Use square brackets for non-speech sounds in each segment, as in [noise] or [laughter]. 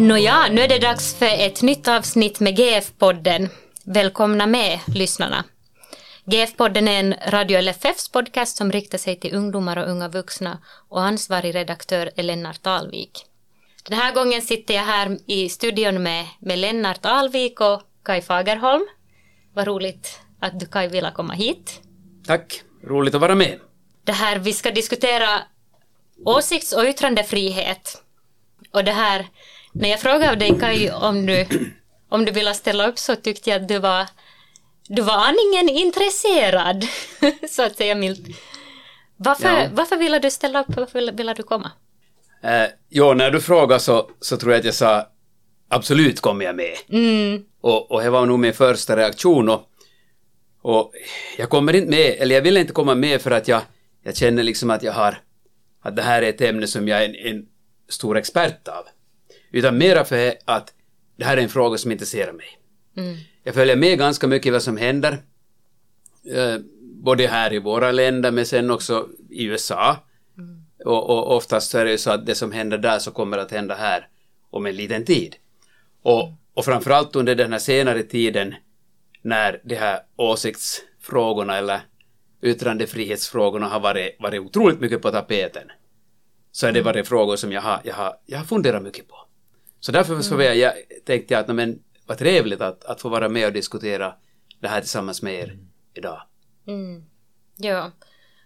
Nåja, nu är det dags för ett nytt avsnitt med GF-podden. Välkomna med, lyssnarna. GF-podden är en Radio LFFs podcast som riktar sig till ungdomar och unga vuxna och ansvarig redaktör är Lennart Alvik. Den här gången sitter jag här i studion med, med Lennart Alvik och Kai Fagerholm. Vad roligt att du Kai ville komma hit. Tack, roligt att vara med. Det här, vi ska diskutera åsikts och yttrandefrihet. Och det här, när jag frågade dig Kai om du, om du ville ställa upp så tyckte jag att du var, du var aningen intresserad, [laughs] så att säga milt. Varför, ja. varför ville du ställa upp, varför ville du komma? Eh, jo, när du frågade så, så tror jag att jag sa absolut kommer jag med. Mm. Och, och det var nog min första reaktion och, och jag kommer inte med, eller jag vill inte komma med för att jag, jag känner liksom att jag har, att det här är ett ämne som jag är en, en stor expert av. Utan mera för att det här är en fråga som intresserar mig. Mm. Jag följer med ganska mycket vad som händer. Eh, både här i våra länder men sen också i USA. Mm. Och, och oftast så är det ju så att det som händer där så kommer att hända här om en liten tid. Och, och framförallt under den här senare tiden när de här åsiktsfrågorna eller yttrandefrihetsfrågorna har varit, varit otroligt mycket på tapeten så är det varit frågor som jag har, jag har, jag har funderat mycket på. Så därför så jag, jag tänkte jag att men, vad trevligt att, att få vara med och diskutera det här tillsammans med er idag. Mm. Ja,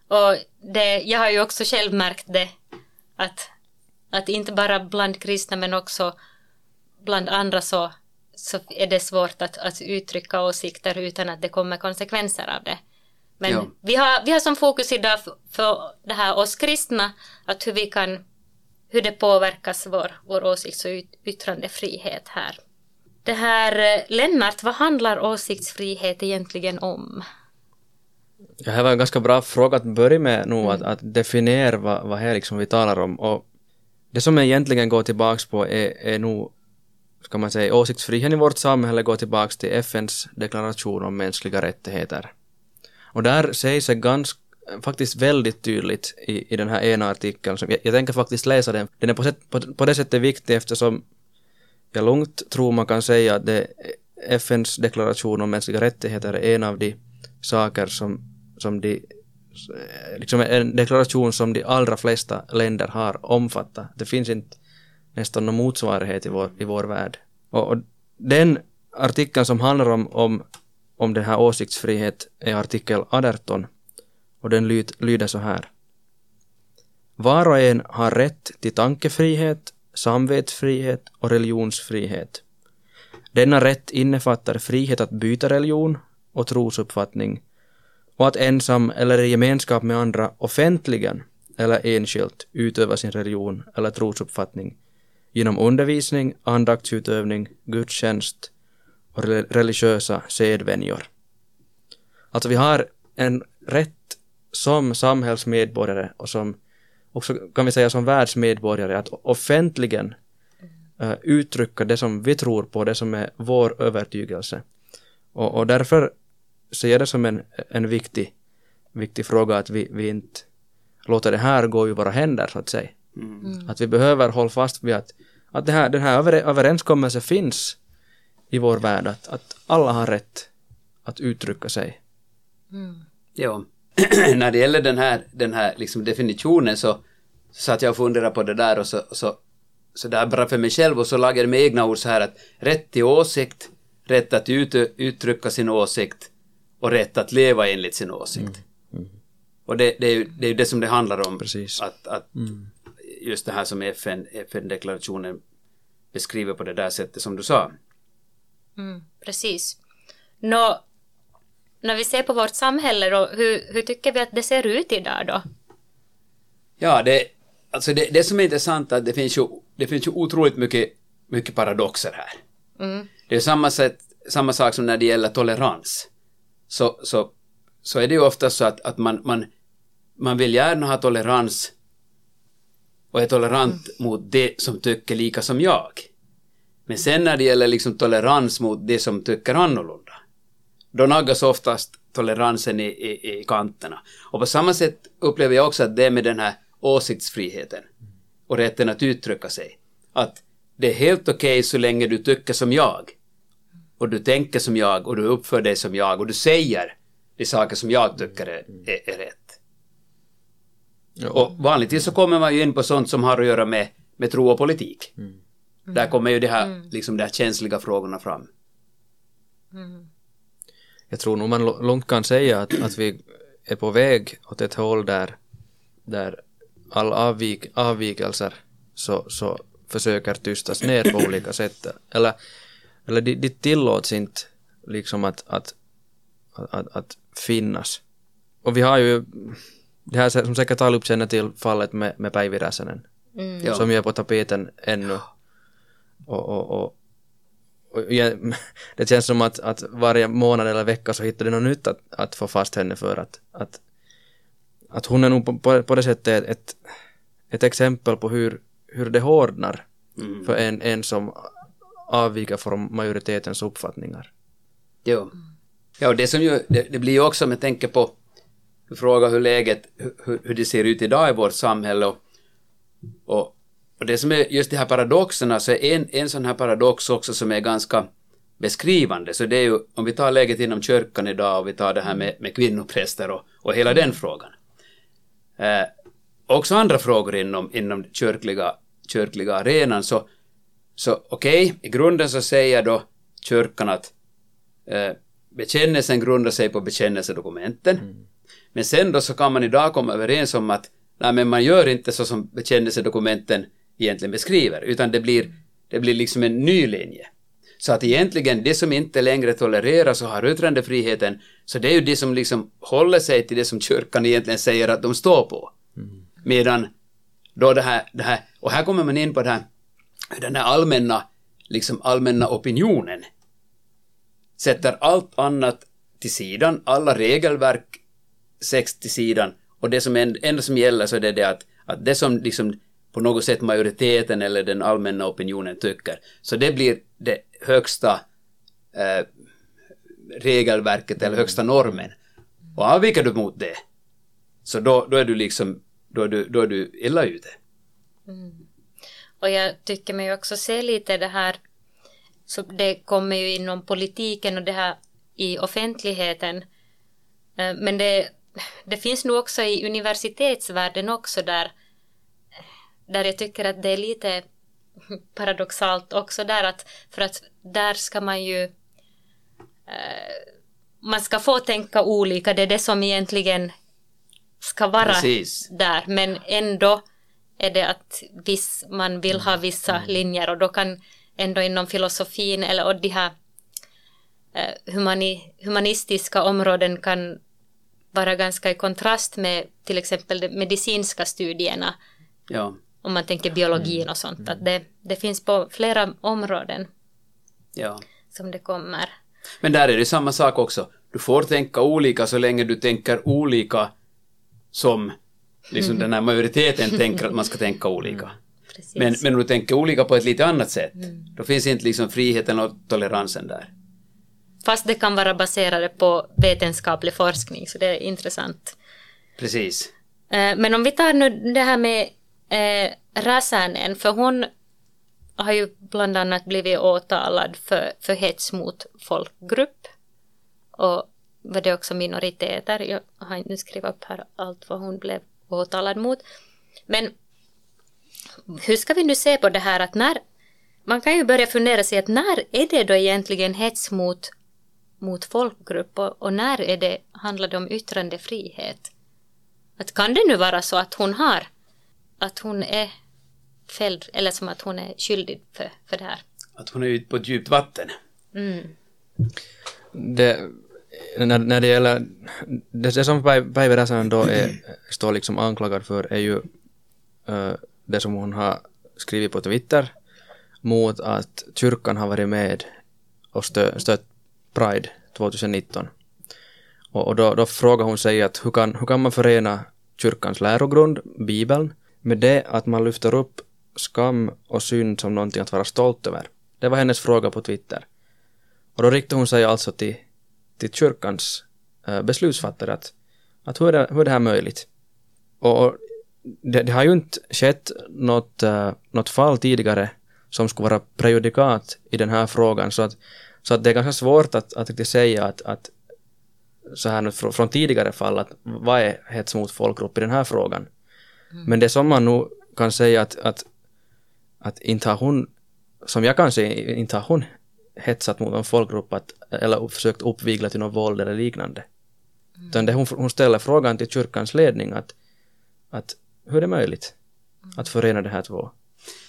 och det, jag har ju också själv märkt det att, att inte bara bland kristna men också bland andra så, så är det svårt att, att uttrycka åsikter utan att det kommer konsekvenser av det. Men ja. vi, har, vi har som fokus idag för, för det här oss kristna, att hur vi kan, hur det påverkas vår, vår åsikts och yttrandefrihet här. Det här, eh, Lennart, vad handlar åsiktsfrihet egentligen om? Ja, det var en ganska bra fråga att börja med nu, mm. att, att definiera vad, vad här liksom vi talar om. Och det som egentligen går tillbaks på är, är nog, ska man säga, åsiktsfriheten i vårt samhälle går tillbaks till FNs deklaration om mänskliga rättigheter. Och där sägs det ganska faktiskt väldigt tydligt i, i den här ena artikeln. Som jag, jag tänker faktiskt läsa den. Den är på, sätt, på, på det sättet viktig eftersom jag lugnt tror man kan säga att det, FNs deklaration om mänskliga rättigheter är en av de saker som, som de eh, liksom en deklaration som de allra flesta länder har omfattat. Det finns inte nästan någon motsvarighet i vår, i vår värld. Och, och den artikeln som handlar om, om om den här åsiktsfrihet är artikel 18 och den lyd, lyder så här. Var och en har rätt till tankefrihet, samvetsfrihet och religionsfrihet. Denna rätt innefattar frihet att byta religion och trosuppfattning och att ensam eller i gemenskap med andra offentligen eller enskilt utöva sin religion eller trosuppfattning genom undervisning, andaktsutövning, gudstjänst, och religiösa sedvänjor. Alltså vi har en rätt som samhällsmedborgare och som också kan vi säga som världsmedborgare att offentligen uh, uttrycka det som vi tror på, det som är vår övertygelse. Och, och därför ser jag det som en, en viktig, viktig fråga att vi, vi inte låter det här gå i våra händer så att säga. Mm. Att vi behöver hålla fast vid att, att det här, den här överenskommelsen finns i vår värld att, att alla har rätt att uttrycka sig. Mm. Ja, [clears throat] när det gäller den här, den här liksom definitionen så satt jag och funderade på det där och så, så, så där bara för mig själv och så lagade jag med egna ord så här att rätt till åsikt, rätt att ut, uttrycka sin åsikt och rätt att leva enligt sin åsikt. Mm. Mm. Och det, det, är ju, det är det som det handlar om. Precis. Att, att mm. Just det här som FN, FN-deklarationen beskriver på det där sättet som du sa. Mm, precis. Nå, när vi ser på vårt samhälle då, hur, hur tycker vi att det ser ut idag då? Ja, det, alltså det, det som är intressant är att det finns ju, det finns ju otroligt mycket, mycket paradoxer här. Mm. Det är samma, sätt, samma sak som när det gäller tolerans. Så, så, så är det ju ofta så att, att man, man, man vill gärna ha tolerans och är tolerant mm. mot det som tycker lika som jag. Men sen när det gäller liksom tolerans mot det som tycker annorlunda, då naggas oftast toleransen i, i, i kanterna. Och på samma sätt upplever jag också att det är med den här åsiktsfriheten och rätten att uttrycka sig. Att det är helt okej så länge du tycker som jag. Och du tänker som jag och du uppför dig som jag och du säger de saker som jag tycker är, är, är rätt. Och vanligtvis så kommer man ju in på sånt som har att göra med, med tro och politik. Där kommer ju de här, liksom de här känsliga frågorna fram. Jag tror nog man långt kan säga att, att vi är på väg åt ett håll där, där all avvik, avvikelser så, så försöker tystas ner på olika sätt. Eller, eller det, det tillåts inte liksom att, att, att, att finnas. Och vi har ju det här som säkert allihop känner till fallet med, med Päivi Räsänen. Ja. Som ju är på tapeten ännu. Och, och, och jag, [laughs] det känns som att, att varje månad eller vecka så hittar det något nytt att, att få fast henne för att, att, att hon är nog på, på, på det sättet ett, ett exempel på hur, hur det hårdnar för en, en som avviker från majoritetens uppfattningar. Jo. Ja, och det som ju, det, det blir ju också om jag tänker på fråga hur läget, hur, hur det ser ut idag i vårt samhälle och, och, och det som är just de här paradoxerna så är en, en sån här paradox också som är ganska beskrivande så det är ju om vi tar läget inom kyrkan idag och vi tar det här med, med kvinnopräster och, och hela den frågan. Eh, också andra frågor inom, inom kyrkliga, kyrkliga arenan så, så okej, i grunden så säger då kyrkan att eh, bekännelsen grundar sig på bekännelsedokumenten. Men sen då så kan man idag komma överens om att nej, men man gör inte så som bekännelsedokumenten egentligen beskriver, utan det blir, det blir liksom en ny linje. Så att egentligen det som inte längre tolereras och har yttrandefriheten, så det är ju det som liksom håller sig till det som kyrkan egentligen säger att de står på. Medan då det här, det här, och här kommer man in på det här, den här allmänna, liksom allmänna opinionen sätter allt annat till sidan, alla regelverk sätts till sidan och det som en- enda som gäller så är det, det att, att det som liksom på något sätt majoriteten eller den allmänna opinionen tycker, så det blir det högsta eh, regelverket eller högsta normen. Och avviker du mot det, så då, då är du liksom, då är du, då är du illa ute. Och jag tycker mig också se lite det här, så det kommer ju inom politiken och det här i offentligheten. Eh, Men det, det finns nog också i universitetsvärlden också där, där jag tycker att det är lite [laughs] paradoxalt också där att, för att där ska man ju eh, man ska få tänka olika, det är det som egentligen ska vara Precis. där, men ändå är det att viss, man vill ha vissa linjer och då kan ändå inom filosofin eller och de här eh, humani, humanistiska områden kan vara ganska i kontrast med till exempel de medicinska studierna. Ja, om man tänker biologin och sånt, att det, det finns på flera områden ja. som det kommer. Men där är det samma sak också. Du får tänka olika så länge du tänker olika som liksom den här majoriteten [laughs] tänker att man ska tänka olika. Precis. Men, men om du tänker olika på ett lite annat sätt, då finns inte liksom friheten och toleransen där. Fast det kan vara baserade på vetenskaplig forskning, så det är intressant. Precis. Eh, Men om vi tar nu det här med eh, Räsänen, för hon har ju bland annat blivit åtalad för, för hets mot folkgrupp. Och var det också minoriteter. Jag har inte skrivit upp här allt vad hon blev åtalad mot. Men hur ska vi nu se på det här att när man kan ju börja fundera sig att när är det då egentligen hets mot, mot folkgrupp och, och när är det, handlar det om yttrandefrihet? Att kan det nu vara så att hon har, att hon är fälld, eller som att hon är skyldig för, för det här? Att hon är ute på ett djupt vatten. det, när, när det gäller, det, det som Päiv- Päivi Räsänen då är, står liksom anklagad för är ju eh, det som hon har skrivit på Twitter mot att kyrkan har varit med och stö, stött Pride 2019. Och, och då, då frågar hon sig att hur kan, hur kan man förena kyrkans lärogrund, Bibeln, med det att man lyfter upp skam och synd som någonting att vara stolt över. Det var hennes fråga på Twitter. Och då riktar hon sig alltså till, till kyrkans äh, beslutsfattare att, att hur, är det, hur är det här möjligt? Och och det, det har ju inte skett något, äh, något fall tidigare som skulle vara prejudikat i den här frågan. Så att, så att det är ganska svårt att, att riktigt säga att, att så här nu från, från tidigare fall, att vad är hets mot folkgrupp i den här frågan? Mm. Men det som man nog kan säga att, att, att inte har hon, som jag kan se, inte har hon hetsat mot en folkgrupp att, eller försökt uppvigla till något våld eller liknande. Mm. Utan det hon, hon ställer frågan till kyrkans ledning att, att hur är det möjligt att förena de här två?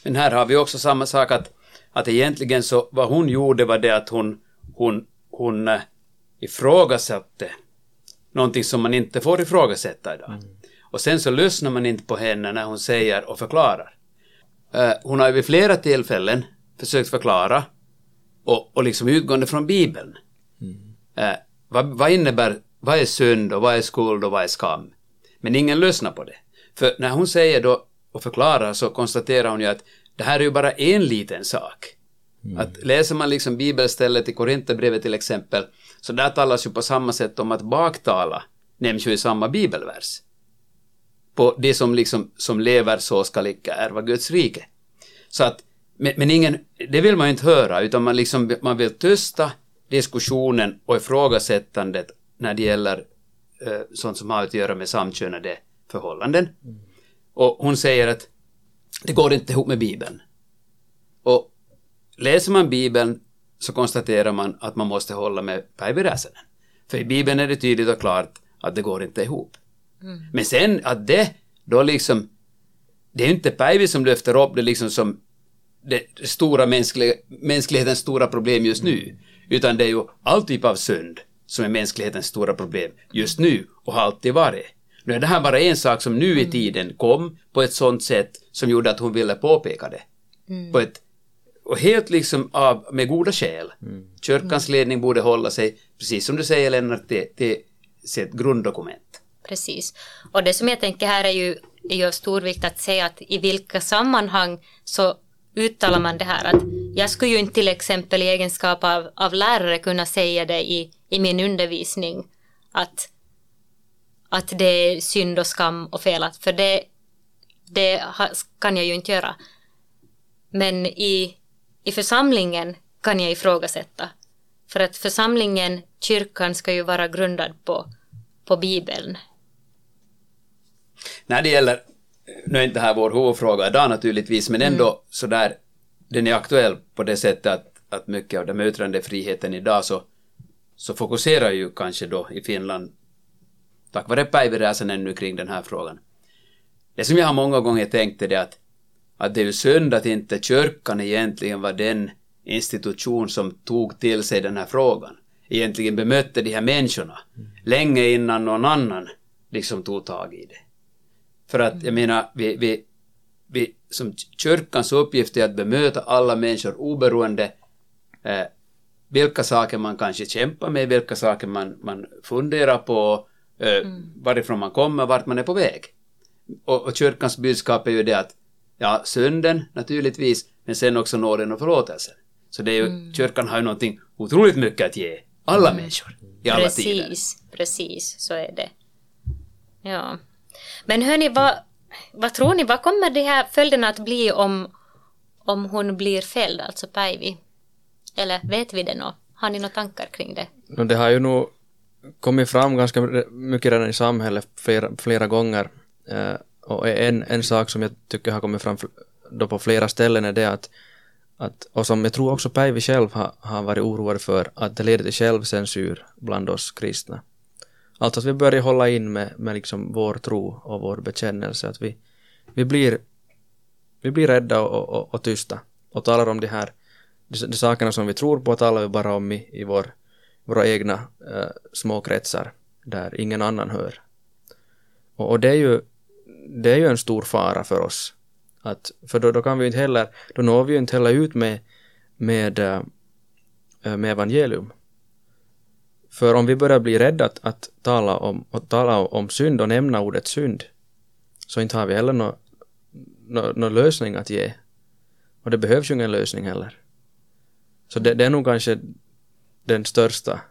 Men här har vi också samma sak att, att egentligen så vad hon gjorde var det att hon, hon, hon äh, ifrågasatte någonting som man inte får ifrågasätta idag. Mm. Och sen så lyssnar man inte på henne när hon säger och förklarar. Uh, hon har ju vid flera tillfällen försökt förklara och, och liksom utgående från Bibeln. Mm. Uh, vad, vad innebär, vad är synd och vad är skuld och vad är skam? Men ingen lyssnar på det. För när hon säger då och förklarar så konstaterar hon ju att det här är ju bara en liten sak. Mm. Att läser man liksom bibelstället i Korinthierbrevet till exempel, så där talas ju på samma sätt om att baktala nämns ju i samma bibelvers. På det som liksom som lever så ska icke ärva Guds rike. Så att, men, men, ingen, det vill man ju inte höra, utan man liksom, man vill tysta diskussionen och ifrågasättandet när det gäller eh, sånt som har att göra med samkönade förhållanden. Mm. Och hon säger att det går inte ihop med Bibeln. Och läser man Bibeln så konstaterar man att man måste hålla med Päivi Räsänen. För i Bibeln är det tydligt och klart att det går inte ihop. Mm. Men sen att det då liksom, det är inte Päivi som lyfter upp det liksom som det stora mänskliga, mänsklighetens stora problem just nu, utan det är ju all typ av synd som är mänsklighetens stora problem just nu och har alltid varit. Nu är det här bara en sak som nu i mm. tiden kom på ett sånt sätt som gjorde att hon ville påpeka det. Mm. På ett, och helt liksom av, med goda skäl. Mm. Kyrkans ledning borde hålla sig, precis som du säger Lennart, till, till sitt grunddokument. Precis. Och det som jag tänker här är ju, är ju av stor vikt att se att i vilka sammanhang så uttalar man det här att jag skulle ju inte till exempel i egenskap av, av lärare kunna säga det i, i min undervisning att att det är synd och skam och fel, för det, det kan jag ju inte göra. Men i, i församlingen kan jag ifrågasätta. För att församlingen, kyrkan, ska ju vara grundad på, på Bibeln. När det gäller, nu är inte här vår huvudfråga idag naturligtvis, men ändå mm. sådär, den är aktuell på det sättet att, att mycket av den yttrandefriheten idag så, så fokuserar ju kanske då i Finland tack vare Päivi Räsänen nu kring den här frågan. Det som jag har många gånger tänkt är det att, att det är ju synd att inte kyrkan egentligen var den institution som tog till sig den här frågan. Egentligen bemötte de här människorna mm. länge innan någon annan liksom tog tag i det. För att jag menar, vi, vi, vi, som kyrkans uppgift är att bemöta alla människor oberoende eh, vilka saker man kanske kämpar med, vilka saker man, man funderar på Eh, mm. varifrån man kommer, vart man är på väg. Och, och kyrkans budskap är ju det att, ja, synden naturligtvis, men sen också nåden och förlåtelsen. Så det är ju, mm. kyrkan har ju någonting otroligt mycket att ge alla mm. människor i alla precis, tider. Precis, precis, så är det. Ja. Men hörni, vad, vad tror ni, vad kommer de här följderna att bli om, om hon blir fälld, alltså Päivi? Eller vet vi det nå? Har ni några tankar kring det? No, det har ju nog kommit fram ganska mycket redan i samhället flera, flera gånger. Eh, och en, en sak som jag tycker har kommit fram då på flera ställen är det att, att och som jag tror också Päivi själv har, har varit oroad för, att det leder till självcensur bland oss kristna. Alltså att vi börjar hålla in med, med liksom vår tro och vår bekännelse, att vi, vi, blir, vi blir rädda och, och, och tysta och talar om de här de, de sakerna som vi tror på talar vi bara om i, i vår våra egna äh, små kretsar där ingen annan hör. Och, och, det, är ju, det är ju en stor fara för oss. Att, för då, då kan vi inte heller, då når vi ju inte heller ut med, med, äh, med evangelium. För om vi börjar bli rädda att, att tala, om, att tala om synd och nämna ordet synd, så inte har vi heller någon no, no lösning att ge. Och det behövs ju ingen lösning heller. Så det, det är nog kanske den största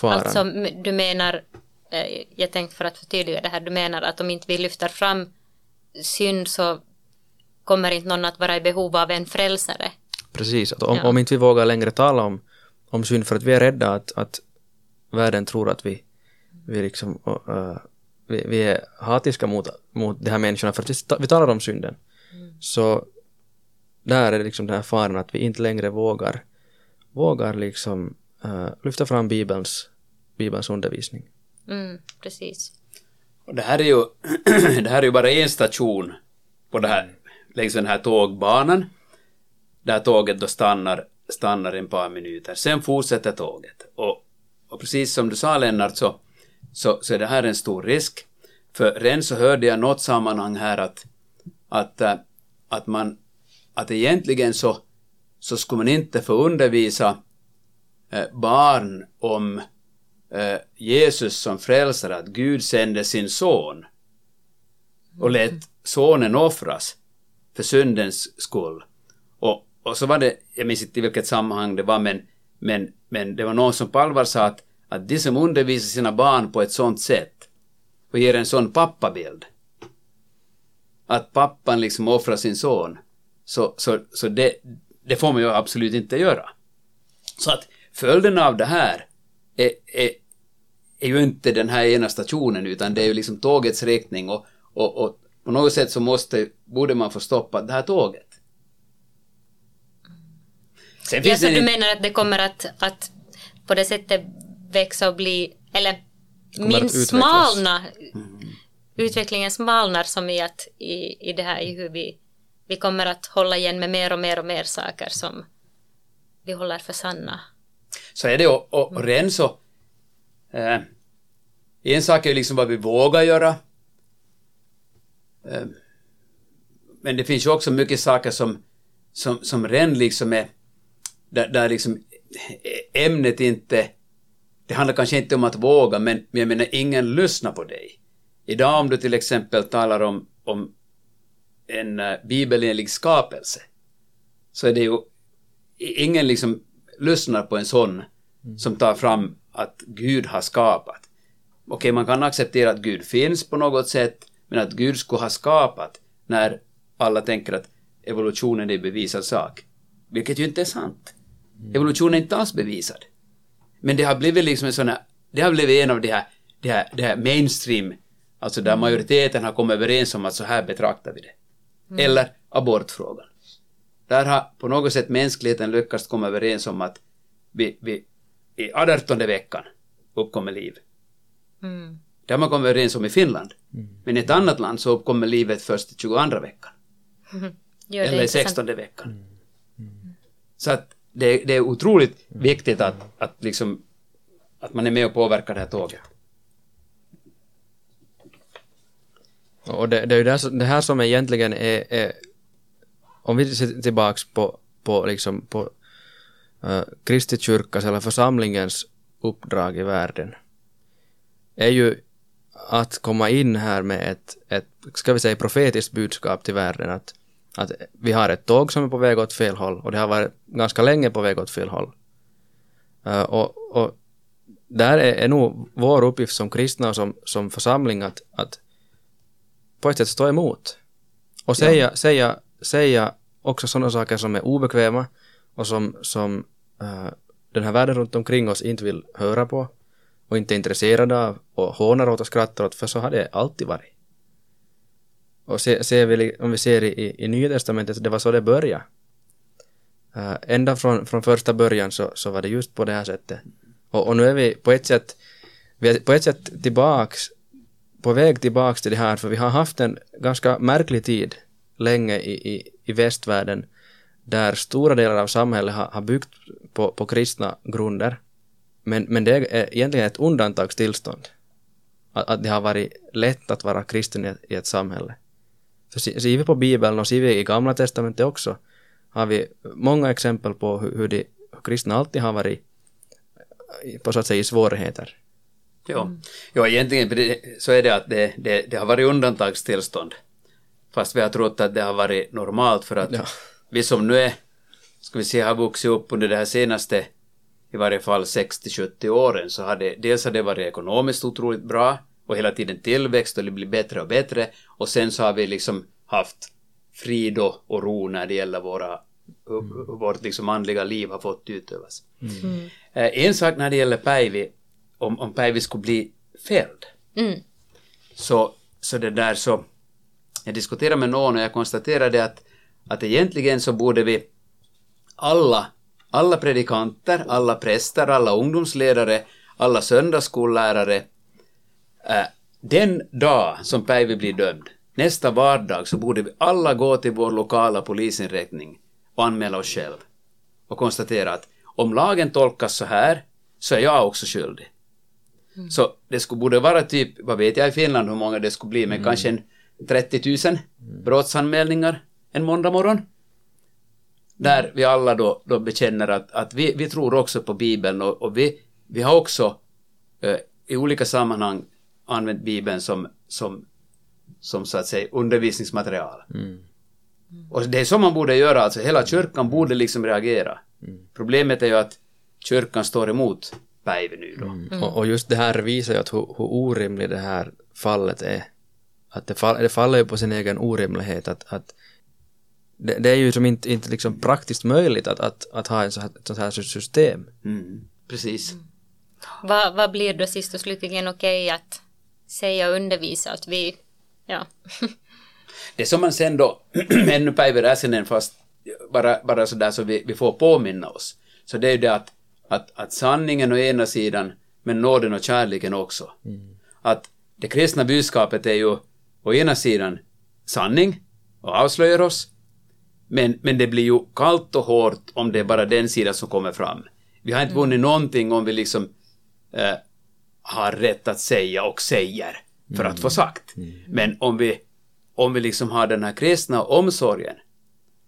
faran? Alltså du menar, eh, jag tänkte för att förtydliga det här, du menar att om inte vi lyfter fram synd så kommer inte någon att vara i behov av en frälsare? Precis, att om, Ja. om inte vi vågar längre tala om, om synd för att vi är rädda att, att världen tror att vi, vi, liksom, uh, vi, vi är hatiska mot, mot de här människorna för att vi, talar om synden. Så där är liksom den här faran att vi inte längre vågar, vågar liksom uh, lyfta fram Bibelns, Bibelns undervisning. Mm, precis. Och det här är ju, [clears throat] det här är ju bara en station på det här, längs den här tågbanan. Där tåget då stannar, stannar en par minuter. Sen fortsätter tåget. Och, och precis som du sa Lennart så, så, så är det här en stor risk. För redan så hörde jag något sammanhang här att, att, äh, att man, att egentligen så, så skulle man inte få undervisa eh, barn om eh, Jesus som frälsare, att Gud sände sin son och lät sonen offras för syndens skull. Och, och så var det, jag minns inte i vilket sammanhang det var, men, men, men det var någon som på allvar sa att, att de som undervisar sina barn på ett sånt sätt och ger en sån pappabild, att pappan liksom offrar sin son, så, så, så det, det får man ju absolut inte göra. Så att följden av det här är, är, är ju inte den här ena stationen utan det är ju liksom tågets riktning och, och, och på något sätt så måste, borde man få stoppa det här tåget. Sen Ja, så det du en- menar att det kommer att, att på det sättet växa och bli, eller min smalna, utvecklingen smalnar som i att i, i det här i hur vi, vi kommer att hålla igen med mer och mer och mer saker som vi håller för sanna. så är det och, och, och redan så eh, en sak är ju liksom vad vi vågar göra. Eh, men det finns ju också mycket saker som som, som redan liksom är där, där liksom ämnet inte det handlar kanske inte om att våga men, men jag menar ingen lyssnar på dig idag om du till exempel talar om, om en uh, bibeleenlig skapelse så är det ju ingen liksom lyssnar på en sån som tar fram att Gud har skapat. Okej, man kan acceptera att Gud finns på något sätt, men att Gud skulle ha skapat när alla tänker att evolutionen är bevisad sak. Vilket ju inte är sant. Evolutionen är inte alls bevisad. Men det har blivit liksom en sån här, det har blivit en av de här, de här, de här mainstream, alltså där majoriteten har kommit överens om att så här betraktar vi det. Eller abortfrågan. Där har på något sätt mänskligheten lyckats komma överens om att vi, vi, i 18 veckan uppkommer liv. Mm. Det har man kommit överens om i Finland. Men i ett annat land så uppkommer livet först i 22 veckan. [laughs] Det är eller i intressant. 16 veckan. Så att det, det är otroligt viktigt att, att liksom att man är med och påverkar det här tåget. Och det, det är ju det här, som- det här som egentligen är, är om vi ser tillbaks på, på liksom på uh, Kristi kyrkas eller församlingens uppdrag i världen är ju att komma in här med ett, ett ska vi säga profetiskt budskap till världen att, att vi har ett tåg som är på väg åt fel håll och det har varit ganska länge på väg åt fel håll. Uh, och, och där är, är nog vår uppgift som kristna och som, som församling att, att på ett sätt stå emot. Och säga, säga, säga också sådana saker som är obekväma och som, som eh, den här världen runt omkring oss inte vill höra på och inte är intresserade av och hånar åt och skrattar åt, för så har det alltid varit. Och se, ser vi, om vi ser i, i, i Nya Testamentet, det var så det började. Uh, ända från, från första början så, så var det just på det här sättet. Och, och nu är vi på ett sätt, vi är på ett sätt tillbaks på väg tillbaks till det här, för vi har haft en ganska märklig tid länge i, i, i västvärlden där stora delar av samhället har, har byggt på, på kristna grunder. Men, men det är egentligen ett undantagstillstånd. Att, att det har varit lätt att vara kristen i ett, i ett samhälle. Se- ser vi på Bibeln och ser vi i Gamla Testamentet också har vi många exempel på hur, hur de hur kristna alltid har varit på så att säga i svårigheter. Ja, ja egentligen så är det att det, det, det har varit undantagstillstånd. Fast vi har trott att det har varit normalt för att Ja. vi som nu är, ska vi se, har vuxit upp under det här senaste, i varje fall 60-70 åren, så har det, dels har det varit ekonomiskt otroligt bra och hela tiden tillväxt och det blir bättre och bättre. Och sen så har vi liksom haft frid och ro när det gäller våra hur, hur vårt liksom andliga liv har fått utövas. Eh, en sak när det gäller Päivi, om, om Päivi skulle bli fälld, Mm. så, så det där så, jag diskuterade med någon och jag konstaterade att, att egentligen så borde vi alla, alla predikanter, alla präster, alla ungdomsledare, alla söndagsskollärare, den dag som Päivi blir dömd, nästa vardag så borde vi alla gå till vår lokala polisinrättning och anmäla oss själv och konstatera att om lagen tolkas så här så är jag också skyldig. Så det skulle borde vara typ, vad vet jag i Finland hur många det skulle bli, men kanske en 30 000 brottsanmälningar en måndag morgon. Där vi alla då, då bekänner att, att vi, vi tror också på Bibeln och, och vi, vi har också eh, i olika sammanhang använt Bibeln som, som, som så att säga undervisningsmaterial. Och det är så man borde göra, alltså hela kyrkan borde liksom reagera. Problemet är ju att kyrkan står emot Päivi nu då. Och, och just det här visar ju att hur, hur orimligt det här fallet är. Att det, fall, det faller ju på sin egen orimlighet. Att, att det, det är ju som inte, inte liksom praktiskt möjligt att, att, att ha en så här, ett sånt här system. Mm, precis. Vad, vad blir då sist och slutligen okej att säga och undervisa? Att vi, ja. Det som man sen då, [clears throat] ännu Päivi Räsänen fast bara, bara sådär så vi, vi får påminna oss, så det är ju det att, att, att sanningen å ena sidan, men nåden och kärleken också. Att det kristna budskapet är ju å ena sidan sanning och avslöjar oss, men, men det blir ju kallt och hårt om det är bara den sidan som kommer fram. Vi har inte vunnit någonting om vi liksom eh, har rätt att säga och säger för att få sagt. Men om vi, om vi liksom har den här kristna omsorgen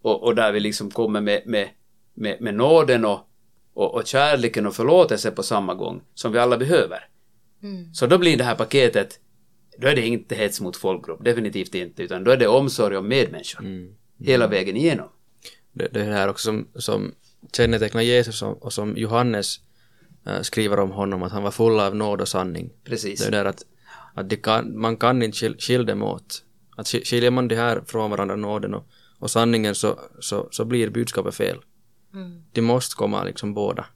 och, och där vi liksom kommer med, med, med, med nåden och, och, och kärleken och förlåtelse på samma gång som vi alla behöver. Så då blir det här paketet, då är det inte hets mot folkgrupp, definitivt inte, utan då är det omsorg om medmänniskor. Hela vägen igenom. Det, det är det här också som, som kännetecknar Jesus och, och som Johannes skriver om honom, att han var full av nåd och sanning. Precis. Det är där att, att kan, man kan inte skil, skilja dem åt. Att skil- skiljer man det här från varandra, nåden och, och sanningen, så, så, så blir budskapet fel. De måste komma liksom båda.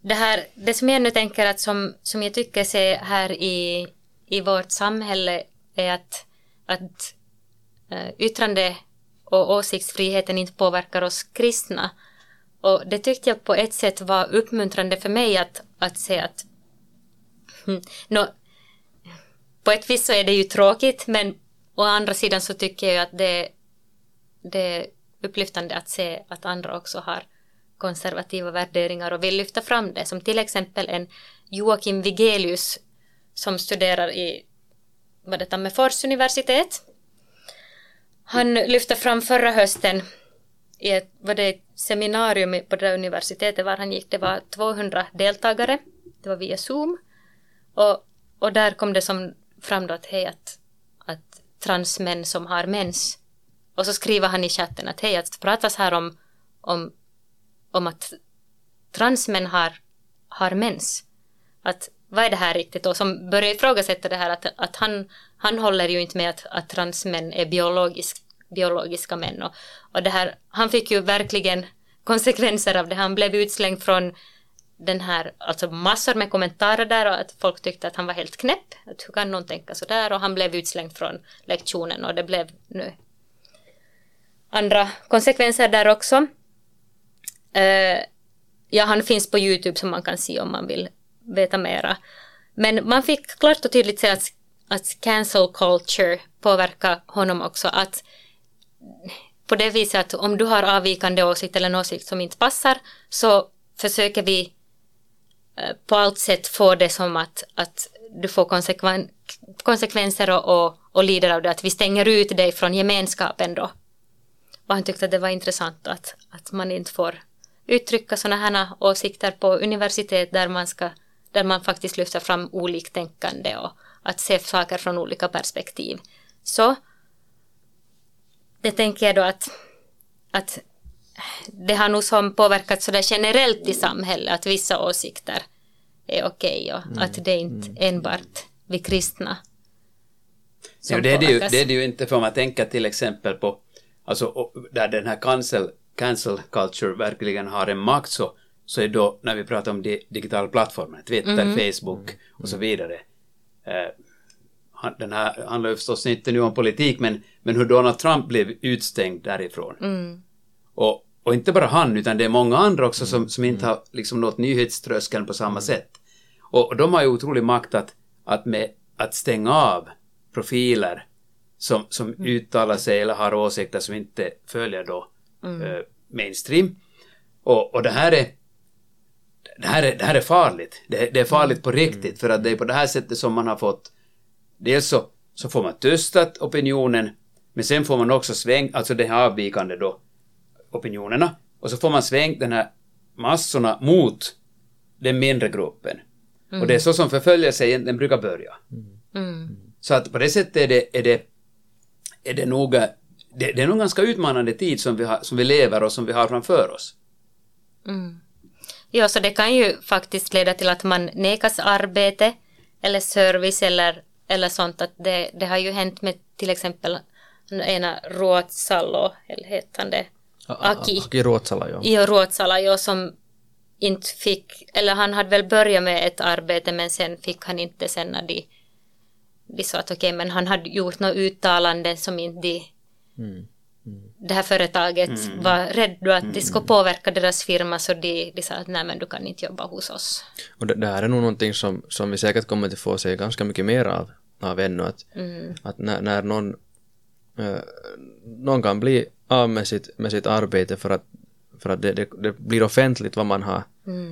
Det, här, det som jag nu tänker att som, som jag tycker ser här i, i vårt samhälle är att, att eh, yttrande och åsiktsfriheten inte påverkar oss kristna. Och det tyckte jag på ett sätt var uppmuntrande för mig att, att se att hmm, Nå, på ett vis så är det ju tråkigt men å andra sidan så tycker jag att det, det är upplyftande att se att andra också har konservativa värderingar och vill lyfta fram det. Som till exempel en Joakim Vigelius som studerar i vad det Tammerfors universitet. Han lyfte fram förra hösten i ett var det ett seminarium på det där universitetet var han gick. Det var 200 deltagare. Det var via Zoom. Och, och där kom det som fram då att hej att, att transmän som har mens. Och så skriver han i chatten att hej att det pratas här om, om, om att transmän har, har mens. Att vad är det här riktigt? Och som börjar ifrågasätta det här att, att han, han håller ju inte med att, att transmän är biologiskt biologiska män. Och, och det här, han fick ju verkligen konsekvenser av det. Han blev utslängd från den här, alltså massor med kommentarer där och att folk tyckte att han var helt knäpp. Att hur kan någon tänka så där? Och han blev utslängd från lektionen och det blev nu andra konsekvenser där också. Uh, ja, han finns på YouTube som man kan se om man vill veta mera. Men man fick klart och tydligt se att, att cancel culture påverkar honom också. Att på det viset att om du har avvikande åsikt eller en åsikt som inte passar så försöker vi eh, på allt sätt få det som att, att du får konsekven, konsekvenser och, och, och lider av det. Att vi stänger ut dig från gemenskapen då. Och han tyckte att det var intressant att, att man inte får uttrycka sådana här åsikter på universitet där man, ska, där man faktiskt lyfter fram oliktänkande och att se saker från olika perspektiv. Så det tänker jag då att, att det har nog som påverkat sådär generellt i samhället att vissa åsikter är okej och att det är inte enbart vi kristna som Ja, det, är det, ju, det är det ju inte för man tänker till exempel på, alltså där den här cancel, cancel culture verkligen har en makt så, så är då när vi pratar om di, digitala plattformar, Twitter, Facebook och så vidare. Eh, han- den här handlar ju förstås inte nu om politik men, men hur Donald Trump blev utstängd därifrån. Och, och inte bara han, utan det är många andra också som, som inte har liksom nått nyhetströskeln på samma sätt. Och, och de har ju otrolig makt att, att, med, att stänga av profiler som, som uttalar sig eller har åsikter som inte följer då eh, mainstream. Och, och det här är det här är, det här är farligt. Det, det är farligt på riktigt för att det är på det här sättet som man har fått dels så, så får man tystat opinionen men sen får man också sväng, alltså det här avvikande då opinionerna och så får man svängt den här massorna mot den mindre gruppen. Och det är så som förföljelse egentligen brukar börja. Så att på det sättet är det, är det, är det nog, det, det är nog ganska utmanande tid som vi, har, som vi lever och som vi har framför oss. Ja, så det kan ju faktiskt leda till att man nekas arbete eller service eller, eller sånt. Att det, det har ju hänt med till exempel ena Ruotsalo, eller han det? Aki. Aki Ruotsala, joo. I Ruotsala, jo, som inte fick, eller han hade väl börjat med ett arbete men sen fick han inte sen när de, de sa att okej, men han hade gjort något uttalande som inte de, det här företaget var rädda att det skulle påverka deras firma så de, de sa att nej men du kan inte jobba hos oss. Och det, det här är nog någonting som, som vi säkert kommer att få se ganska mycket mer av, av ännu. Att, att när, när någon, eh, någon kan bli av med sitt, med sitt arbete för att, för att det, det, det blir offentligt vad man har,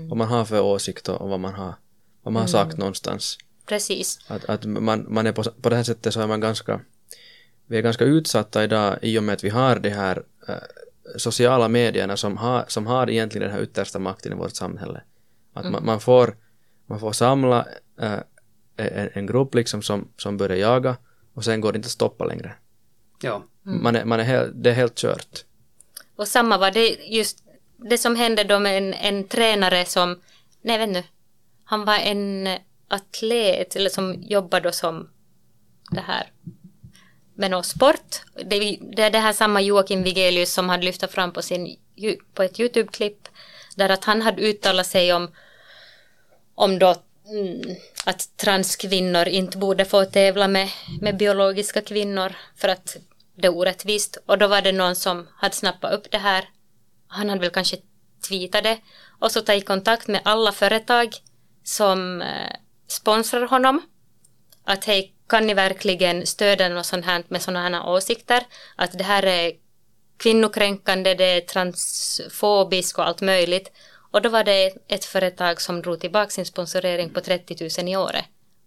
vad man har för åsikt och vad man har, vad man har sagt någonstans. Precis. Att, att man, man är på, på det här sättet så är man ganska, vi är ganska utsatta idag i och med att vi har de här eh, sociala medierna som har, som har egentligen den här yttersta makten i vårt samhälle. Att man, man, får, man får samla eh, en, en grupp liksom som, som börjar jaga och sen går det inte att stoppa längre. Ja. Man är, man är helt, det är helt kört. Och samma var det just det som hände då med en, en tränare som, nej vet nu, han var en atlet eller som jobbade då som det här med någon sport. Det, det är det här samma Joakim Vigelius som hade lyft fram på, sin, på ett YouTube-klipp där att han hade uttalat sig om, om då mm, att transkvinnor inte borde få tävla med, med biologiska kvinnor för att det är orättvist. Och då var det någon som hade snappat upp det här. Han hade väl kanske tweetat det och så tagit kontakt med alla företag som eh, sponsrar honom. Att hej, kan ni verkligen stödja något sånt här med sådana här åsikter? Att det här är kvinnokränkande, det är transfobiskt och allt möjligt. Och då var det ett företag som drog tillbaka sin sponsorering på 30 000 i året.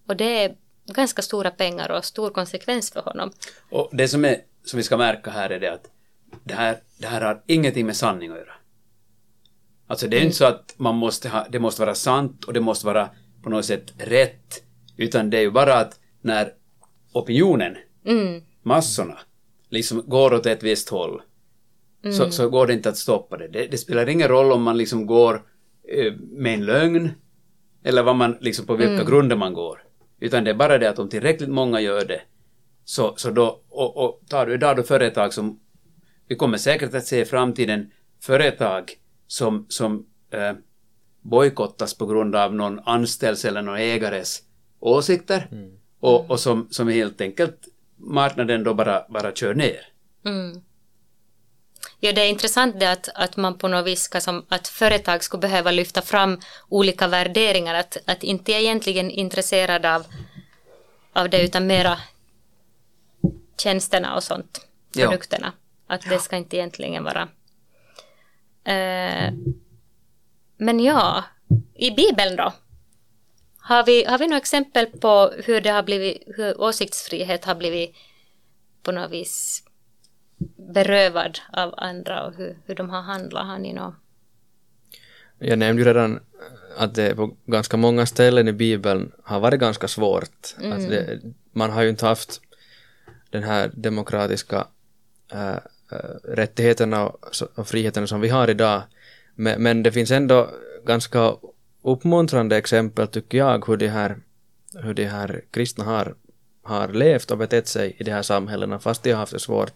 Och det är ganska stora pengar och stor konsekvens för honom. Och det som, är, som vi ska märka här är det att det här, det här har ingenting med sanning att göra. Alltså det är inte så att man måste ha, det måste vara sant och det måste vara på något sätt rätt. Utan det är ju bara att när opinionen, massorna, liksom går åt ett visst håll så, så går det inte att stoppa det. det. Det spelar ingen roll om man liksom går eh, med en lögn eller vad man, liksom på vilka grunder man går. Utan det är bara det att om tillräckligt många gör det så, så då, och, och tar du idag då företag som, vi kommer säkert att se i framtiden företag som, som eh, bojkottas på grund av någon anställds eller någon ägares åsikter och, och som, som helt enkelt marknaden då bara, bara kör ner. Ja, det är intressant det att, att man på något vis ska som att företag skulle behöva lyfta fram olika värderingar, att, att inte är egentligen intresserad av, av det utan mera tjänsterna och sånt, Ja. produkterna. Att det ska inte egentligen vara. Eh, men ja, i Bibeln då? Har vi, har vi några exempel på hur det har blivit, hur åsiktsfrihet har blivit på något vis berövad av andra och hur, hur de har handlat? Har ni något? Jag nämnde ju redan att det på ganska många ställen i Bibeln har varit ganska svårt. Att det, man har ju inte haft den här demokratiska äh, äh, rättigheterna och, och friheterna som vi har idag. Men, men det finns ändå ganska uppmuntrande exempel tycker jag hur de här, hur de här kristna har, har levt och betett sig i de här samhällena fast de har haft det svårt.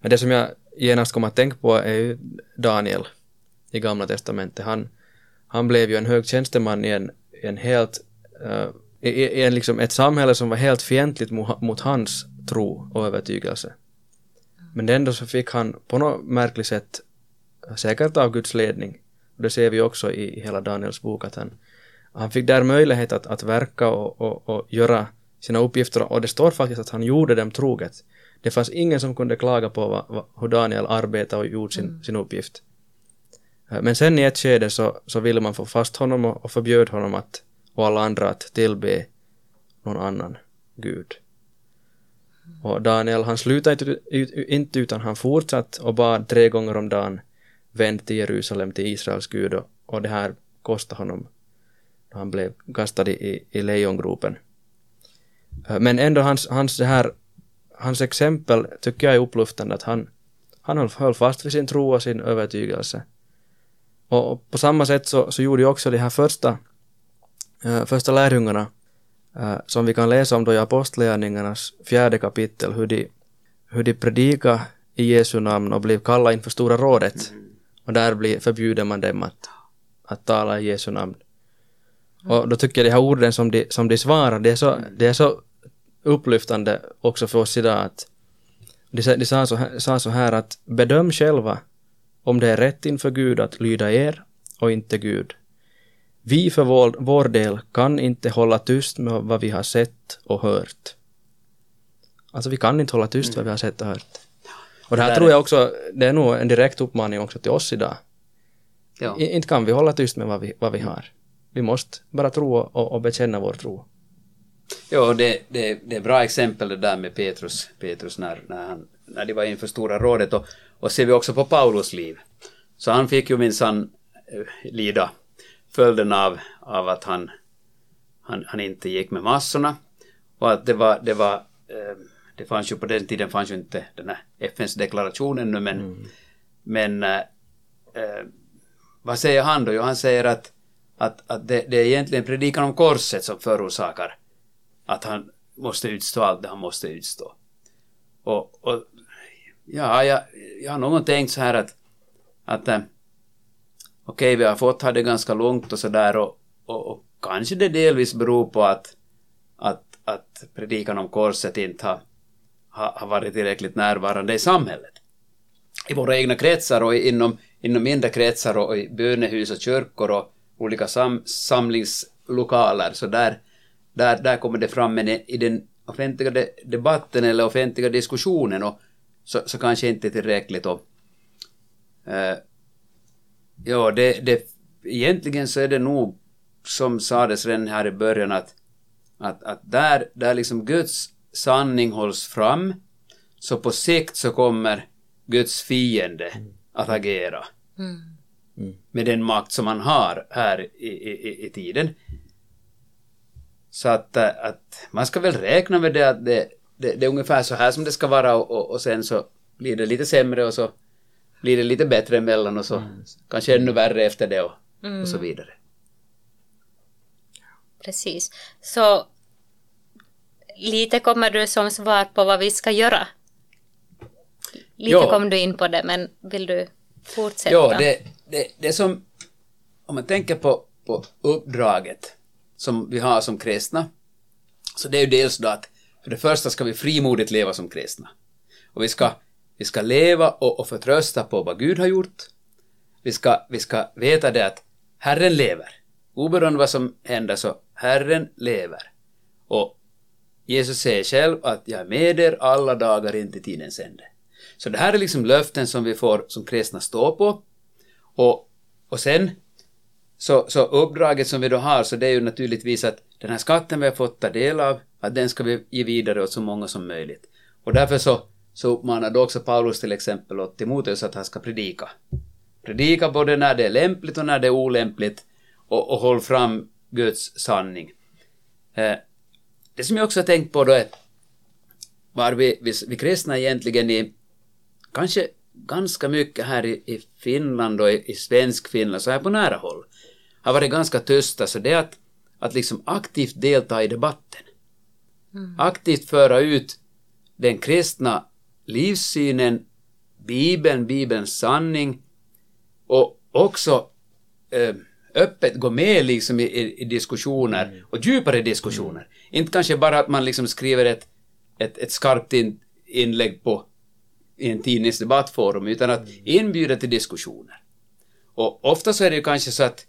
Men det som jag genast kom att tänka på är ju Daniel i Gamla Testamentet. Han, han blev ju en hög tjänsteman i en, i en helt, uh, i, i en liksom ett samhälle som var helt fientligt mot, mot hans tro och övertygelse. Men ändå så fick han på något märkligt sätt, eh, säkert av Guds ledning, och det ser vi också i, i hela Daniels bok, att han, han fick där möjlighet att, att verka och, och, och göra sina uppgifter och det står faktiskt att han gjorde dem troget. Det fanns ingen som kunde klaga på vad, vad, hur Daniel arbetade och gjorde sin, mm. sin uppgift. Eh, men sen i ett skede så, så ville man få fast honom och, och förbjöd honom att, och alla andra att tillbe någon annan gud. Och Daniel han slutade inte utan han fortsatte och bad tre gånger om dagen vänd till Jerusalem till Israels gud och, och det här kostade honom han blev kastad i, i lejongropen. Eh, men ändå hans, hans, det här, hans exempel tycker jag är upplyftande att han, han höll, fast vid sin tro och sin övertygelse. Och på samma sätt så, så gjorde ju också de här första, äh, första lärjungarna äh, som vi kan läsa om då i Apostlagärningarnas fjärde kapitel hur de, hur de predikade i Jesu namn och blev kallade inför Stora rådet. Och där blir, förbjuder man dem att, att tala i Jesu namn. Och då tycker jag de här orden som de, som de svarar, det är så, det är så upplyftande också för oss idag att de, de sa, så här, sa så här att bedöm själva om det är rätt inför Gud att lyda er och inte Gud. Vi för vår, vår del kan inte hålla tyst med vad vi har sett och hört. Alltså vi kan inte hålla tyst vad vi har sett och hört. Och det här tror jag också, det är nog en direkt uppmaning också till oss idag. Ja. inte kan vi hålla tyst med vad vi, vad vi har. Vi måste bara tro och, och bekänna vår tro. Ja, det, det, det är bra exempel det där med Petrus, Petrus när, när, han, när de var inför Stora rådet och, och ser vi också på Paulus liv. Så han fick ju minsann eh, lida följden av, av att han, han, han inte gick med massorna och att det var, det var eh, det fanns ju på den tiden fanns ju inte den här FNs deklarationen nu men, mm. men äh, vad säger han då? Jo, han säger att, att, att det, det är egentligen predikan om korset som förorsakar att han måste utstå allt det han måste utstå. Och, och ja, jag, jag har någon tänkt så här att, att äh, okej, okay, vi har fått ha det ganska lugnt och sådär och, och, och, kanske det delvis beror på att, att, att predikan om korset inte har har, har varit tillräckligt närvarande i samhället. I våra egna kretsar och inom, inom mindre kretsar och i bönehus och kyrkor och olika sam, samlingslokaler så där, där, där kommer det fram men i den offentliga de, debatten eller offentliga diskussionen och så, så kanske inte tillräckligt och uh, ja det, det egentligen så är det nog som sades redan här i början att att, att där, där liksom Guds sanning hålls fram, så på sikt så kommer Guds fiende att agera. Mm. Med den makt som han har här i, i, i tiden. Så att, äh, att man ska väl räkna med det att det, det, det är ungefär så här som det ska vara och, och, och, sen så blir det lite sämre och så blir det lite bättre emellan och så mm. kanske ännu värre efter det och, mm. och så mm. vidare. Precis. Så lite kommer du som svar på vad vi ska göra. Lite ja. kom du in på det, men vill du fortsätta? Ja, det, det, det som, om man tänker på, på uppdraget som vi har som kristna, så det är ju dels då att för det första ska vi frimodigt leva som kristna. Och vi ska, vi ska leva och, och förtrösta på vad Gud har gjort. Vi ska, vi ska veta det att Herren lever. Oberoende vad som händer så Herren lever. Och Jesus säger själv att jag är med er alla dagar in till tidens ände. Så det här är liksom löften som vi får som kristna stå på. Och, och sen så, så uppdraget som vi då har så det är ju naturligtvis att den här skatten vi har fått ta del av, att den ska vi ge vidare åt så många som möjligt. Och därför så, så uppmanar då också Paulus till exempel åt Timoteus att han ska predika. Predika både när det är lämpligt och när det är olämpligt och, och håll fram Guds sanning. Eh, det som jag också har tänkt på då är var vi, vi, vi kristna egentligen i kanske ganska mycket här i, i Finland och i, i svensk Finland, så här på nära håll, har varit ganska tysta, så det är att, att liksom aktivt delta i debatten. Mm. Aktivt föra ut den kristna livssynen Bibeln, Bibelns sanning och också eh, öppet gå med liksom i, i, diskussioner och djupare diskussioner. Inte kanske bara att man liksom skriver ett, ett, ett skarpt in, inlägg på i en tidningsdebattforum utan att inbjuda till diskussioner. Och ofta så är det ju kanske så att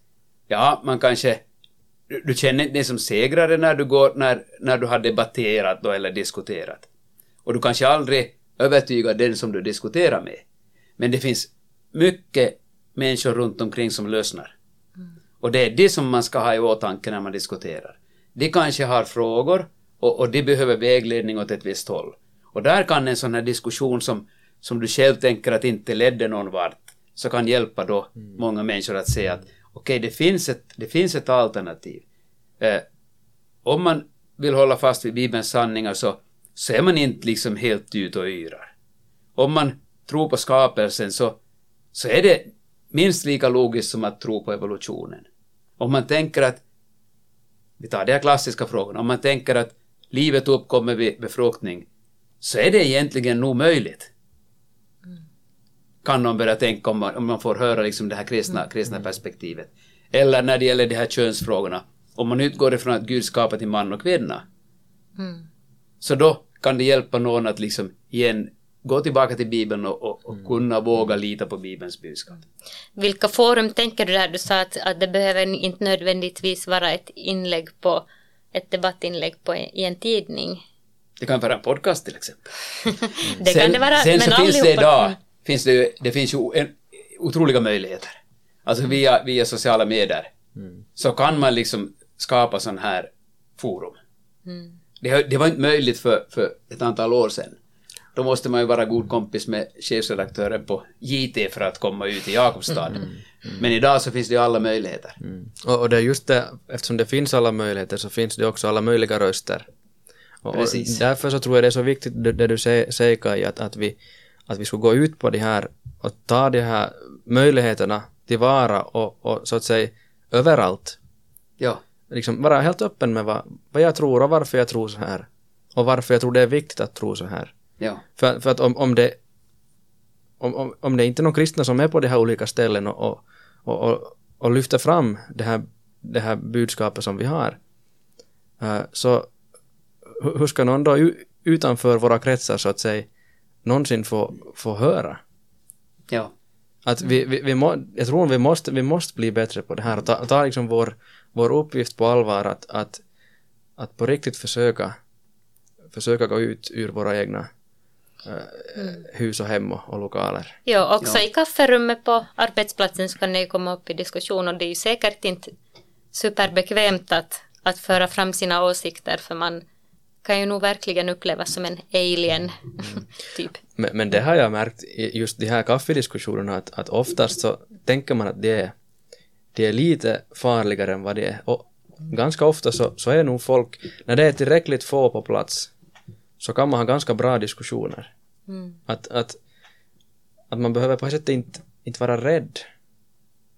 ja, man kanske du, du känner inte dig som segrare när du går, när, när du har debatterat då eller diskuterat. Och du kanske aldrig övertygar den som du diskuterar med. Men det finns mycket människor runt omkring som lyssnar. Och det är det som man ska ha i åtanke när man diskuterar. De kanske har frågor och, och de behöver vägledning åt ett visst håll. Och där kan en sån här diskussion som, som du själv tänker att inte ledde någon vart, så kan hjälpa då många människor att se att okej, okay, det, finns ett, det finns ett alternativ. Eh, om man vill hålla fast vid Bibelns sanningar så, så är man inte liksom helt ute och yrar. Om man tror på skapelsen så, så är det minst lika logiskt som att tro på evolutionen. Om man tänker att, vi tar de här klassiska frågorna, om man tänker att livet uppkommer vid befruktning, så är det egentligen nog möjligt. Kan någon börja tänka om man, om man får höra liksom det här kristna, kristna perspektivet. Eller när det gäller de här könsfrågorna, om man utgår ifrån att Gud skapar till man och kvinna, Mm. så då kan det hjälpa någon att liksom igen gå tillbaka till Bibeln och, och, och kunna våga lita på Bibelns budskap. Vilka forum tänker du där? Du sa att, att det behöver inte nödvändigtvis vara ett inlägg på ett debattinlägg på en, i en tidning. Det kan vara en podcast till exempel. [laughs] Det kan det vara, sen men så finns det idag, finns det, det finns ju en, otroliga möjligheter. Alltså Mm. via, via sociala medier så kan man liksom skapa sån här forum. Mm. Det, det var inte möjligt för, för ett antal år sedan. Då måste man ju vara god kompis med chefredaktören på JT för att komma ut i Jakobstad. Mm. Men idag så finns det ju alla möjligheter. Och, och det är just det, eftersom det finns alla möjligheter så finns det också alla möjliga röster. Och, och därför så tror jag det är så viktigt det, det du säger, säger Kaj, att, att, vi, att vi ska gå ut på det här och ta de här möjligheterna tillvara och, och så att säga överallt. Ja, Liksom vara helt öppen med vad, vad jag tror och varför jag tror så här. Och varför jag tror det är viktigt att tro så här. ja, För, för att om, om det om, om, om det inte är någon kristna som är på de här olika ställen och, och, och, och, och lyfter fram det här, det här budskapet som vi har eh, så hu- hur ska någon då utanför våra kretsar så att säga någonsin få, få höra? ja, Att vi, vi, vi må, jag tror vi måste, vi måste bli bättre på det här och ta, ta liksom vår, vår uppgift på allvar att, att, att på riktigt försöka försöka gå ut ur våra egna eh, hus och hem och, och lokaler. Ja, också Ja. i kafferummet på arbetsplatsen så kan det ju komma upp i diskussion och det är ju säkert inte superbekvämt att, att föra fram sina åsikter för man kan ju nog verkligen upplevas som en alien, [laughs] typ. Men, men det har jag märkt just de här kaffediskussionerna att, att oftast så tänker man att det är, det är lite farligare än vad det är. Och ganska ofta så, så är nog folk, när det är tillräckligt få på plats, så kan man ha ganska bra diskussioner. Mm. Att, att, att man behöver på ett sätt inte, inte vara rädd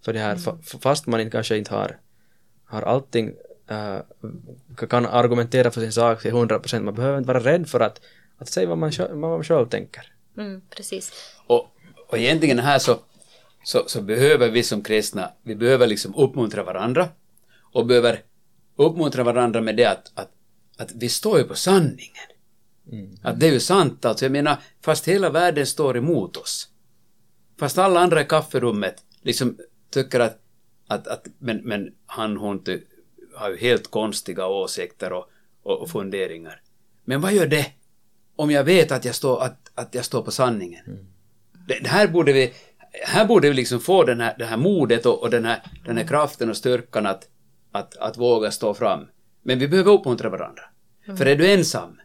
för det här, fa- fast man inte, kanske inte har, har allting, äh, kan argumentera för sin sak till 100 procent. Man behöver inte vara rädd för att, att säga vad man, vad man själv tänker. Mm, precis. Och, och egentligen här så, så, så behöver vi som kristna, vi behöver liksom uppmuntra varandra och behöver uppmuntra varandra med det att, att, att vi står ju på sanningen. Att det är ju sant alltså. Jag menar, fast hela världen står emot oss. Fast alla andra i kafferummet liksom tycker att, att, att men, men han, hon ty, har ju helt konstiga åsikter och, och, och funderingar. Men vad gör det om jag vet att jag står, att, att jag står på sanningen? Det, det här borde vi, här borde vi liksom få den här, det här modet och, och den, här, den här kraften och styrkan att, att, att våga stå fram. Men vi behöver uppmuntra varandra. För är du ensam,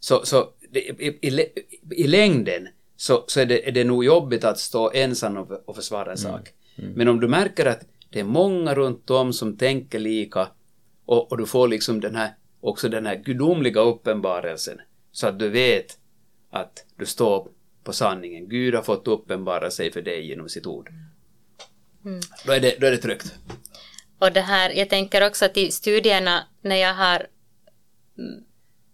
så, så det, i, i, i längden så, så är, det, är det nog jobbigt att stå ensam och, och försvara en sak. Men om du märker att det är många runt om som tänker lika och, och du får liksom den här, också den här gudomliga uppenbarelsen så att du vet att du står på sanningen. Gud har fått uppenbara sig för dig genom sitt ord. Då, är det, då är det tryggt. Och det här, jag tänker också att i studierna när jag har mm,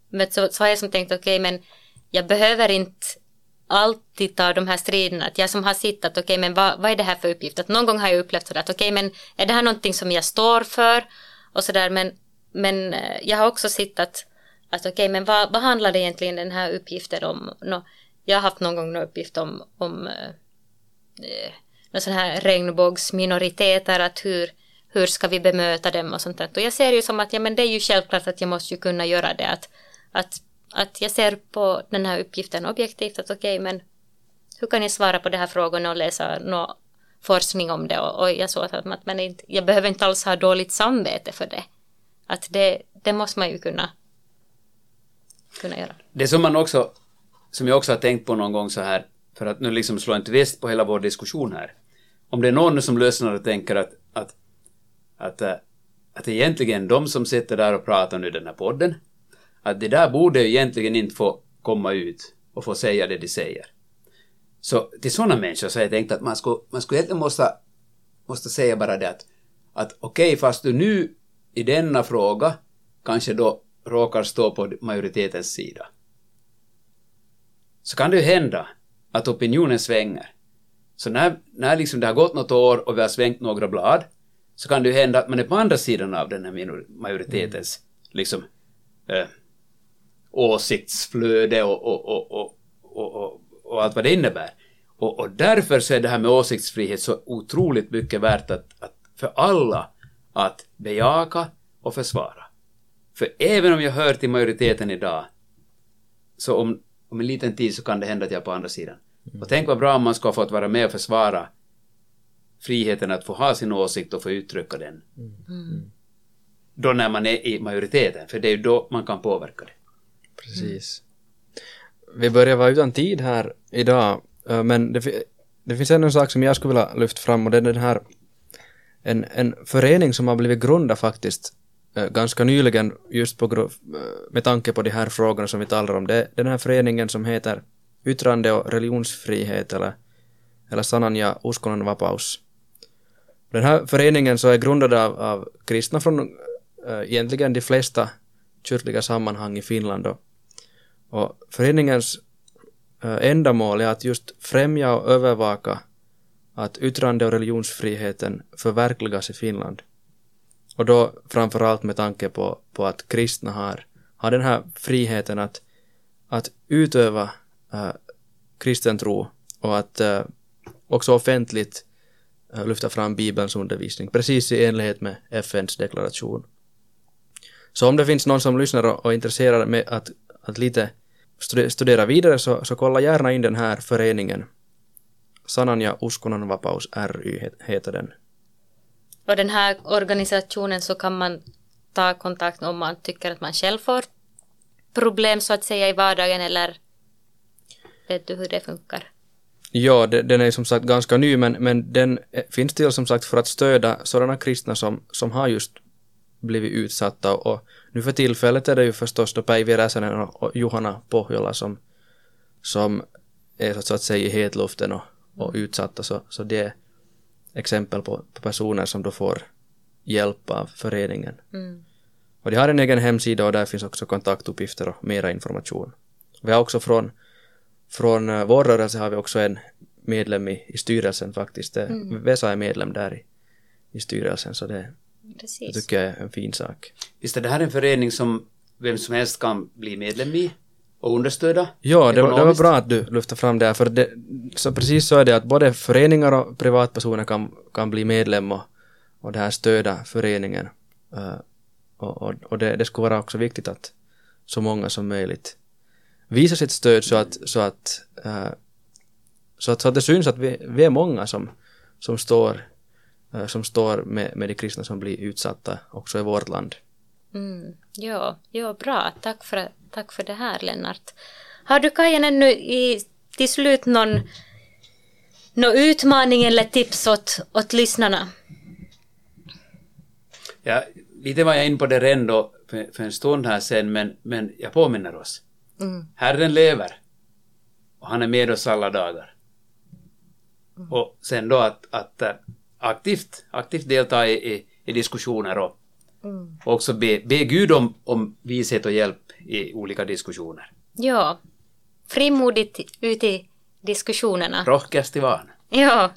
mött så, så har jag som tänkt okej men jag behöver inte alltid tar de här striderna, att jag som har sett att okej okay, men vad, vad är det här för uppgift? Att någon gång har jag upplevt sådär att okej okay, men är det här någonting som jag står för? Och sådär men, men eh, jag har också sett att, att okej okay, men vad, vad handlar egentligen den här uppgiften om? No, jag har haft någon gång någon uppgift om, om eh, eh någon sån här regnbågsminoriteter, att hur, hur ska vi bemöta dem och sånt där. Och jag ser ju som att ja men det är ju självklart att jag måste ju kunna göra det, att, att att jag ser på den här uppgiften objektivt att okej, okay, men hur kan jag svara på de här frågorna och läsa någon forskning om det och, och jag såg att, att man inte, jag behöver inte alls ha dåligt samvete för det. Att det, det måste man ju kunna, kunna göra. Det som man också, som jag också har tänkt på någon gång så här, för att nu liksom slå en twist på hela vår diskussion här. Om det är någon som lyssnar och tänker att, att, att, eh, att, att egentligen de som sitter där och pratar nu i den här podden, att det där borde egentligen inte få komma ut och få säga det de säger. Så till sådana människor så har jag tänkt att man skulle, man skulle egentligen måste, måste säga bara det att, att okej, okay, fast du nu i denna fråga kanske då råkar stå på majoritetens sida. Så kan det ju hända att opinionen svänger. Så när, när liksom det har gått något år och vi har svängt några blad så kan det ju hända att man är på andra sidan av den här majoritetens liksom, eh, åsiktsflöde och, och, och, och, och, allt vad det innebär. Och, därför så är det här med åsiktsfrihet så otroligt mycket värt att, att för alla att bejaka och försvara. För även om jag hör till majoriteten idag, så om, om en liten tid så kan det hända att jag är på andra sidan. Och tänk vad bra om man ska ha fått vara med och försvara friheten att få ha sin åsikt och få uttrycka den. Mm. Då när man är i majoriteten, för det är ju då man kan påverka det. Precis. Mm. Vi börjar vara utan tid här idag, eh, men det, det finns ännu en sak som jag skulle vilja lyfta fram och det är den här en, en förening som har blivit grundad faktiskt eh, ganska nyligen just på, eh, med tanke på de här frågorna som vi talar om. Det är den här föreningen som heter Yttrande och religionsfrihet eller, eller Sananja Uskonnon vapaus. Den här föreningen så är grundad av, av kristna från äh, egentligen de flesta kyrkliga sammanhang i Finland och och föreningens eh, ändamål är att just främja och övervaka att yttrande och religionsfriheten förverkligas i Finland. Och då framförallt med tanke på, på att kristna har, har den här friheten att, att utöva äh, kristen tro och att äh, också offentligt äh, lyfta fram Bibelns undervisning, precis i enlighet med FNs deklaration. Så om det finns någon som lyssnar och, och är intresserad med att, att lite studera vidare så, så kolla gärna in den här föreningen. Sananja Uskonnon Vapaus ry heter den. Och den här organisationen så kan man ta kontakt om man tycker att man själv får problem så att säga i vardagen eller vet du hur det funkar? Ja, det, den är som sagt ganska ny men, men den finns till som sagt för att stödja sådana kristna som, som har just blivit utsatta och nu för tillfället är det ju förstås då Päivi Räsänen och Johanna Pohjola som, som är så att säga i hetluften och, och utsatta så, så det är exempel på, på personer som då får hjälp av föreningen. Mm. Och de har en egen hemsida och där finns också kontaktuppgifter och mera information. Vi har också från, från eh, vår rörelse har vi också en medlem i, i styrelsen faktiskt. Mm. Vesa är medlem där i, i styrelsen så det, Precis. Det tycker jag är en fin sak. Visst är det här en förening som vem som helst kan bli medlem i och understöda? Ja, det, det var bra att du lyfte fram det här, för det, så precis så är det att både föreningar och privatpersoner kan, kan bli medlem och, och det här stöda föreningen. Uh, och, och, och det, det skulle vara också viktigt att så många som möjligt visar sitt stöd så att, så att, uh, så att, så att det syns att vi, vi är många som, som står som står med, med de kristna som blir utsatta också i vårt land. Mm, ja, ja, bra. Tack för, tack för det här, Lennart. Har du Kajan ännu i, till slut någon, någon utmaning eller tips åt, åt lyssnarna? Ja, lite var jag in på det redan då för, för en stund här sen, men, men jag påminner oss. Mm. Herren lever och han är med oss alla dagar. Mm. Och sen då att, att eh, aktivt, aktivt delta i, i, i diskussioner och mm. också be, be Gud om, om vishet och hjälp i olika diskussioner. Ja, frimodigt ut i, diskussionerna. Rohkeasti vaan. Ja,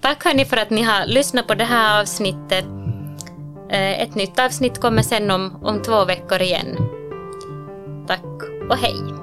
tack hörni för att ni har lyssnat på det här avsnittet. Eh, Ett nytt avsnitt kommer sen om, om två veckor igen. Tack och hej!